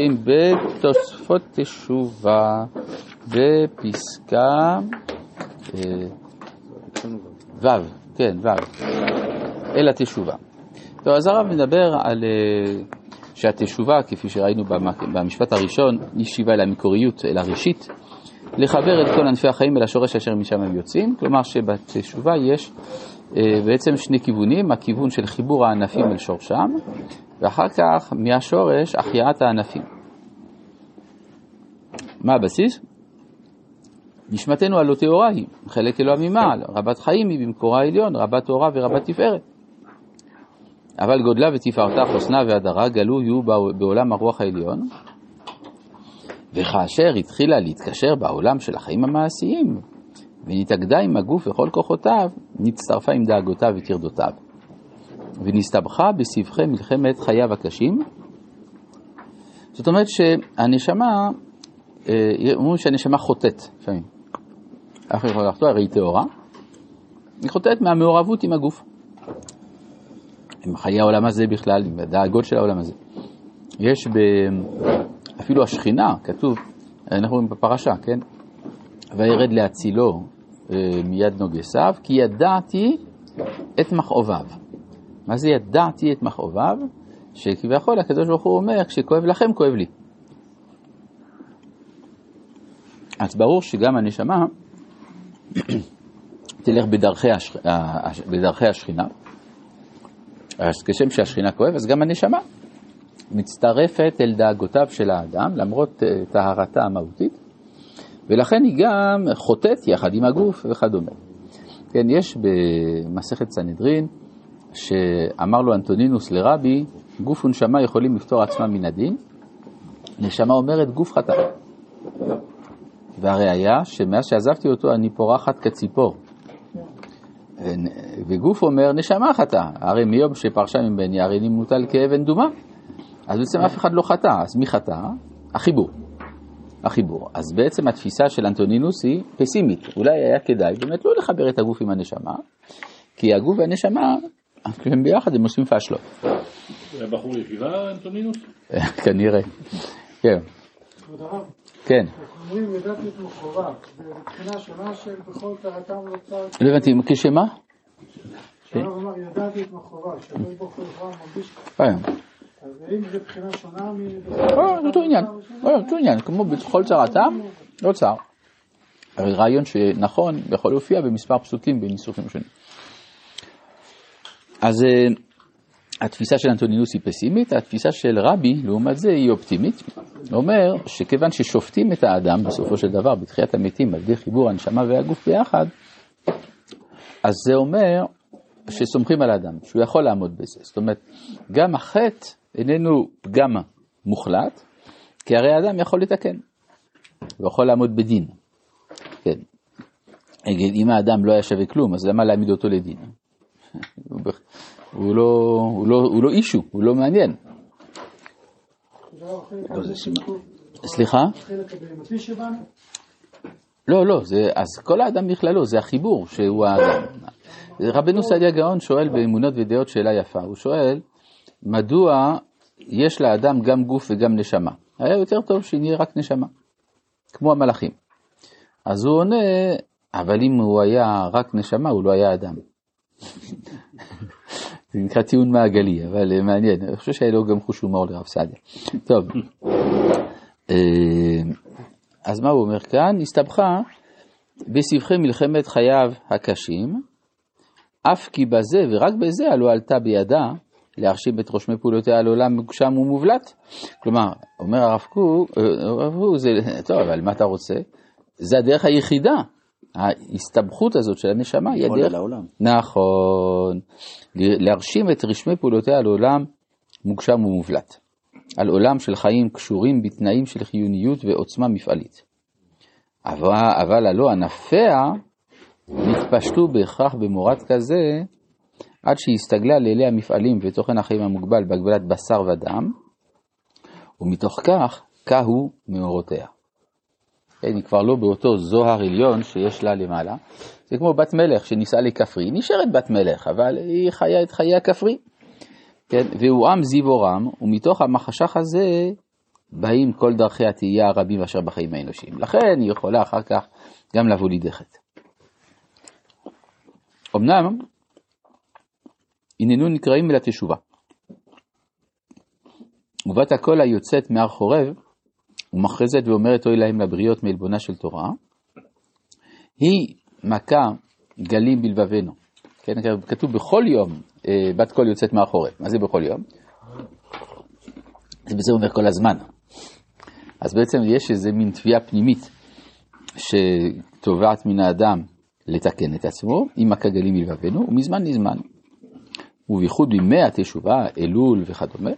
בתוספות תשובה בפסקה אה, ו', כן, ו', אל התשובה. טוב, אז הרב מדבר על אה, שהתשובה, כפי שראינו במשפט הראשון, היא שיבה אל המקוריות, אל הראשית, לחבר את כל ענפי החיים אל השורש אשר משם הם יוצאים, כלומר שבתשובה יש אה, בעצם שני כיוונים, הכיוון של חיבור הענפים אל שורשם, ואחר כך מהשורש החייאת הענפים. מה הבסיס? נשמתנו הלא טהורה היא, חלק אלוה ממעל, רבת חיים היא במקורה העליון, רבת תורה ורבת תפארת. אבל גודלה ותפארתה, חוסנה והדרה גלו יהיו בעולם הרוח העליון, וכאשר התחילה להתקשר בעולם של החיים המעשיים, ונתאגדה עם הגוף וכל כוחותיו, נצטרפה עם דאגותיו וטרדותיו. ונסתבכה בסבכי מלחמת חייו הקשים. זאת אומרת שהנשמה, אה, אומרים שהנשמה חוטאת לפעמים. איך יכול לחטוא? הרי היא טהורה. היא חוטאת מהמעורבות עם הגוף. עם חיי העולם הזה בכלל, עם הדאגות של העולם הזה. יש ב... אפילו השכינה, כתוב, אנחנו רואים בפרשה, כן? וירד להצילו אה, מיד נוגסיו, כי ידעתי את מכאוביו. מה זה ידעתי את מכאוביו? שכביכול הקדוש ברוך הוא אומר, כשכואב לכם, כואב לי. אז ברור שגם הנשמה תלך בדרכי, השכ... בדרכי השכינה. אז כשם שהשכינה כואב, אז גם הנשמה מצטרפת אל דאגותיו של האדם, למרות אה, טהרתה המהותית, ולכן היא גם חוטאת יחד עם הגוף וכדומה. כן, יש במסכת סנהדרין, שאמר לו אנטונינוס לרבי, גוף ונשמה יכולים לפתור עצמם מן הדין, נשמה אומרת גוף חטא. והראיה שמאז שעזבתי אותו אני פורחת כציפור. וגוף אומר נשמה חטא, הרי מיום שפרשה ממני הרי אני מוטל כאבן דומה. אז בעצם אף אחד לא חטא, אז מי חטא? החיבור. החיבור. אז בעצם התפיסה של אנטונינוס היא פסימית. אולי היה כדאי באמת לא לחבר את הגוף עם הנשמה, כי הגוף והנשמה, הם ביחד הם עושים פשלות. היה בחור ישיבה אנטונינוס? כנראה, כן. כן. אומרים ידעתי את מכורה, מבחינה שונה של בכל טהרתם לא צר... לא הבנתי, כשמה? ידעתי את מכורה, שהקדוש ברוך הוא מרגיש אז האם זה בחינה שונה מ... לא, אותו עניין, אותו עניין, כמו בכל צרתם, לא צר. הרי רעיון שנכון יכול להופיע במספר פסוקים בניסוחים שונים. אז התפיסה של אנטונינוס היא פסימית, התפיסה של רבי, לעומת זה, היא אופטימית. אומר שכיוון ששופטים את האדם בסופו של דבר בתחיית המתים על ידי חיבור הנשמה והגוף ביחד, אז זה אומר שסומכים על האדם, שהוא יכול לעמוד בזה. זאת אומרת, גם החטא איננו פגם מוחלט, כי הרי האדם יכול לתקן, הוא יכול לעמוד בדין. כן. אם האדם לא היה שווה כלום, אז למה להעמיד אותו לדין? הוא לא, הוא לא, הוא לא אישו, הוא לא מעניין. סליחה? לא, לא, זה, אז כל האדם בכללו, זה החיבור שהוא האדם. רבנו סעדיה גאון שואל באמונות ודעות שאלה יפה, הוא שואל, מדוע יש לאדם גם גוף וגם נשמה? היה יותר טוב שנהיה רק נשמה, כמו המלאכים. אז הוא עונה, אבל אם הוא היה רק נשמה, הוא לא היה אדם. זה נקרא טיעון מעגלי, אבל אה, מעניין, אני חושב שהיה לו גם חוש הומור לרב סעדיה. טוב, אה, אז מה הוא אומר כאן? הסתבכה בסבכי מלחמת חייו הקשים, אף כי בזה ורק בזה הלא עלתה בידה להרשים את רושמי פעולותיה על עולם מוגשם ומובלט. כלומר, אומר הרב קוק, אה, זה, טוב, אבל מה אתה רוצה? זה הדרך היחידה ההסתבכות הזאת של הנשמה היא הדרך... לעולם. נכון. להרשים את רשמי פעולותיה על עולם מוגשם ומובלט. על עולם של חיים קשורים בתנאים של חיוניות ועוצמה מפעלית. אבל, אבל הלא ענפיה נתפשטו בהכרח במורד כזה עד שהסתגלה לאלי המפעלים ותוכן החיים המוגבל בהגבלת בשר ודם, ומתוך כך קהו מאורותיה. כן, היא כבר לא באותו זוהר עליון שיש לה למעלה. זה כמו בת מלך שנישאה לכפרי, נשארת בת מלך, אבל היא חיה את חיי הכפרי. כן, והוא עם זיו אורם, ומתוך המחשך הזה באים כל דרכי התהייה הרבים אשר בחיים האנושיים. לכן היא יכולה אחר כך גם לבוא לידי חטא. אמנם, הננו נקראים אל התשובה. ובת הקול היוצאת מהר חורב, ומכרזת ואומרת אוי להם לבריות מעלבונה של תורה, היא מכה גלים בלבבנו. כן, כתוב בכל יום אה, בת קול יוצאת מהר חורב. מה זה בכל יום? זה בזה אומר כל הזמן. אז בעצם יש איזה מין תביעה פנימית שתובעת מן האדם לתקן את עצמו, עם הכגלים מלבבנו, ומזמן לזמן. ובייחוד בימי התשובה, אלול וכדומה,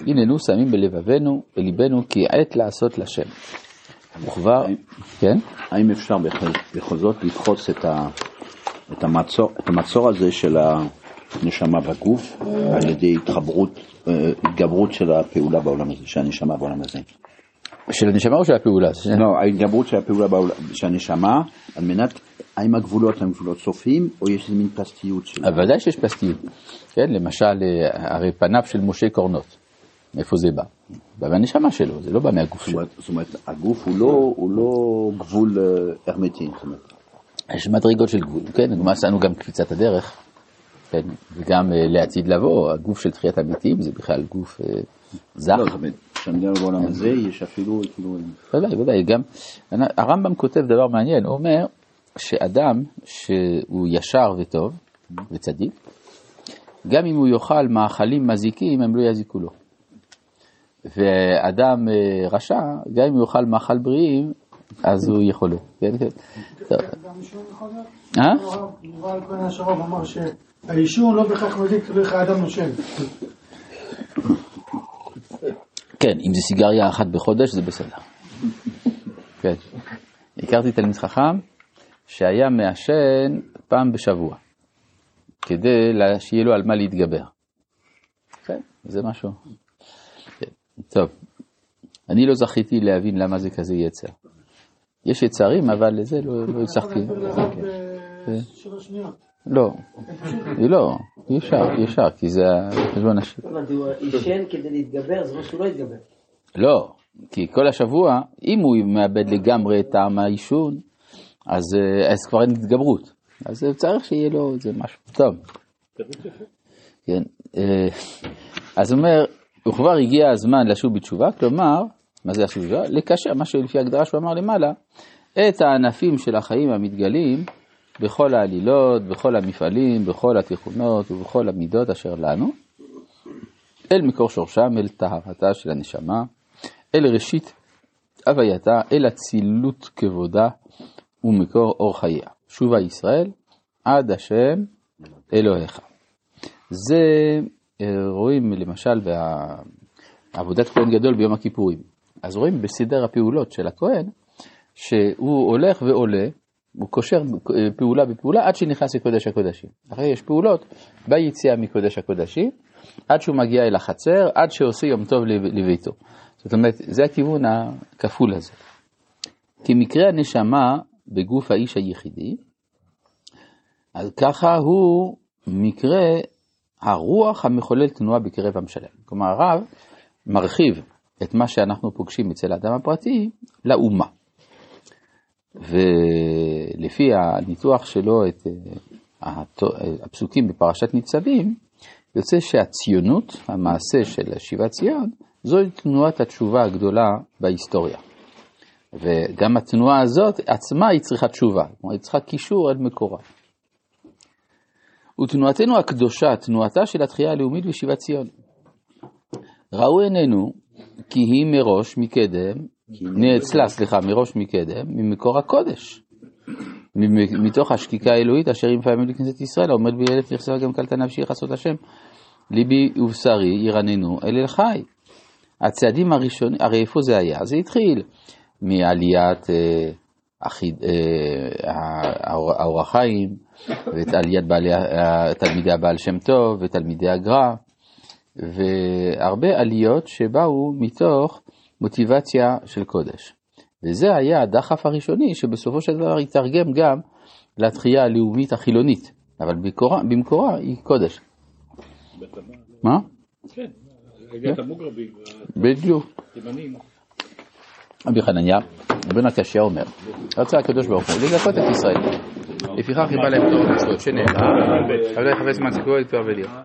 הננו שמים בלבבנו, בליבנו, כי עת לעשות לשם. וכבר, כן? האם אפשר בכל זאת לדחוס את, ה, את, המצור, את המצור הזה של הנשמה בגוף על ידי התחברות, אה, התגברות של הפעולה בעולם הזה, של הנשמה בעולם הזה? של הנשמה או של הפעולה? לא, ההתגברות של הפעולה בעולם, של הנשמה, על מנת, האם הגבולות הם גבולות סופיים, או יש איזה מין פלסטיות שלה? ודאי שיש פלסטיות. כן, למשל, אה, הרי פניו של משה קורנות, מאיפה זה בא? בא מהנשמה שלו, זה לא בא מהגוף שלו. זאת אומרת, הגוף הוא לא, הוא לא גבול אה, הרמטי. יש מדרגות של גבול, כן, גם עשינו גם קפיצת הדרך, כן, וגם אה, לעתיד לבוא, הגוף של תחיית המתים זה בכלל גוף זך. לא, זאת אומרת, כשאני מדבר בעולם הזה, יש אפילו, כאילו... ודאי, ודאי, גם, הרמב"ם כותב דבר מעניין, הוא אומר שאדם שהוא ישר וטוב וצדיק, גם אם הוא יאכל מאכלים מזיקים, הם לא יזיקו לו. ואדם אה, רשע, גם אם הוא יאכל מאכל בריאים, אז הוא יכולה. כן, כן. אה? יובל כהן השרוב אמר שהעישון לא בהכרח מזיק איך האדם נושם. כן, אם זה סיגריה אחת בחודש זה בסדר. כן. הכרתי תלמיד חכם שהיה מעשן פעם בשבוע, כדי שיהיה לו על מה להתגבר. כן, זה משהו. כן. טוב, אני לא זכיתי להבין למה זה כזה יצר. יש יצרים, אבל לזה לא, לא הצלחתי. כן. לא, לא, אי אפשר, כי זה חשבון השם. הוא עישן כדי להתגבר, זה מה שהוא לא יתגבר. לא, כי כל השבוע, אם הוא מאבד לגמרי את טעם העישון, אז, אה, אז כבר אין התגברות. אז צריך שיהיה לו איזה משהו טוב. כן, אה, אז הוא אומר, וכבר הגיע הזמן לשוב בתשובה, כלומר, מה זה לשוב בתשובה? לקשר, מה שלפי ההגדרה שהוא אמר למעלה, את הענפים של החיים המתגלים בכל העלילות, בכל המפעלים, בכל התיכונות ובכל המידות אשר לנו, אל מקור שורשם, אל טהרתה של הנשמה, אל ראשית הווייתה, אל אצילות כבודה ומקור אור חייה. שובה ישראל עד השם אלוהיך. זה אה, רואים למשל בעבודת כהן גדול ביום הכיפורים. אז רואים בסדר הפעולות של הכהן, שהוא הולך ועולה הוא קושר פעולה בפעולה עד שנכנס לקודש הקודשים. אחרי יש פעולות ביציאה מקודש הקודשים, עד שהוא מגיע אל החצר, עד שעושה יום טוב לביתו. זאת אומרת, זה הכיוון הכפול הזה. כי מקרה הנשמה בגוף האיש היחידי, אז ככה הוא מקרה הרוח המחולל תנועה בקרב עם שלם. כלומר, הרב מרחיב את מה שאנחנו פוגשים אצל האדם הפרטי לאומה. ולפי הניתוח שלו את אה, הפסוקים בפרשת ניצבים, יוצא שהציונות, המעשה של שיבת ציון, זוהי תנועת התשובה הגדולה בהיסטוריה. וגם התנועה הזאת עצמה היא צריכה תשובה, כלומר היא צריכה קישור אל מקורה. ותנועתנו הקדושה, תנועתה של התחייה הלאומית בשיבת ציון. ראו עינינו כי היא מראש מקדם נאצלה, סליחה, מראש מקדם, ממקור הקודש. מתוך השקיקה האלוהית אשר אם פעמים לכנסת ישראל, העומד באלף נכסה גם קלטה נפשי יחסות השם. ליבי ובשרי ירננו אל אל חי. הצעדים הראשונים, הרי איפה זה היה? זה התחיל מעליית אה, אה, האור החיים, ואת עליית בעלי, תלמידי הבעל שם טוב, ותלמידי הגר"א, והרבה עליות שבאו מתוך מוטיבציה של קודש. וזה היה הדחף הראשוני שבסופו של דבר התרגם גם לתחייה הלאומית החילונית, אבל במקורה, במקורה היא קודש. מה? כן, הגיע את המוגרבים. בדיוק. רבי חנניה, בן הקשיא אומר, רצה הקדוש ברוך הוא לזכות את ישראל. לפיכך חיבה להם תור המצוות שנאמר, אבל יחפש זמן סיפור לתואר וליר.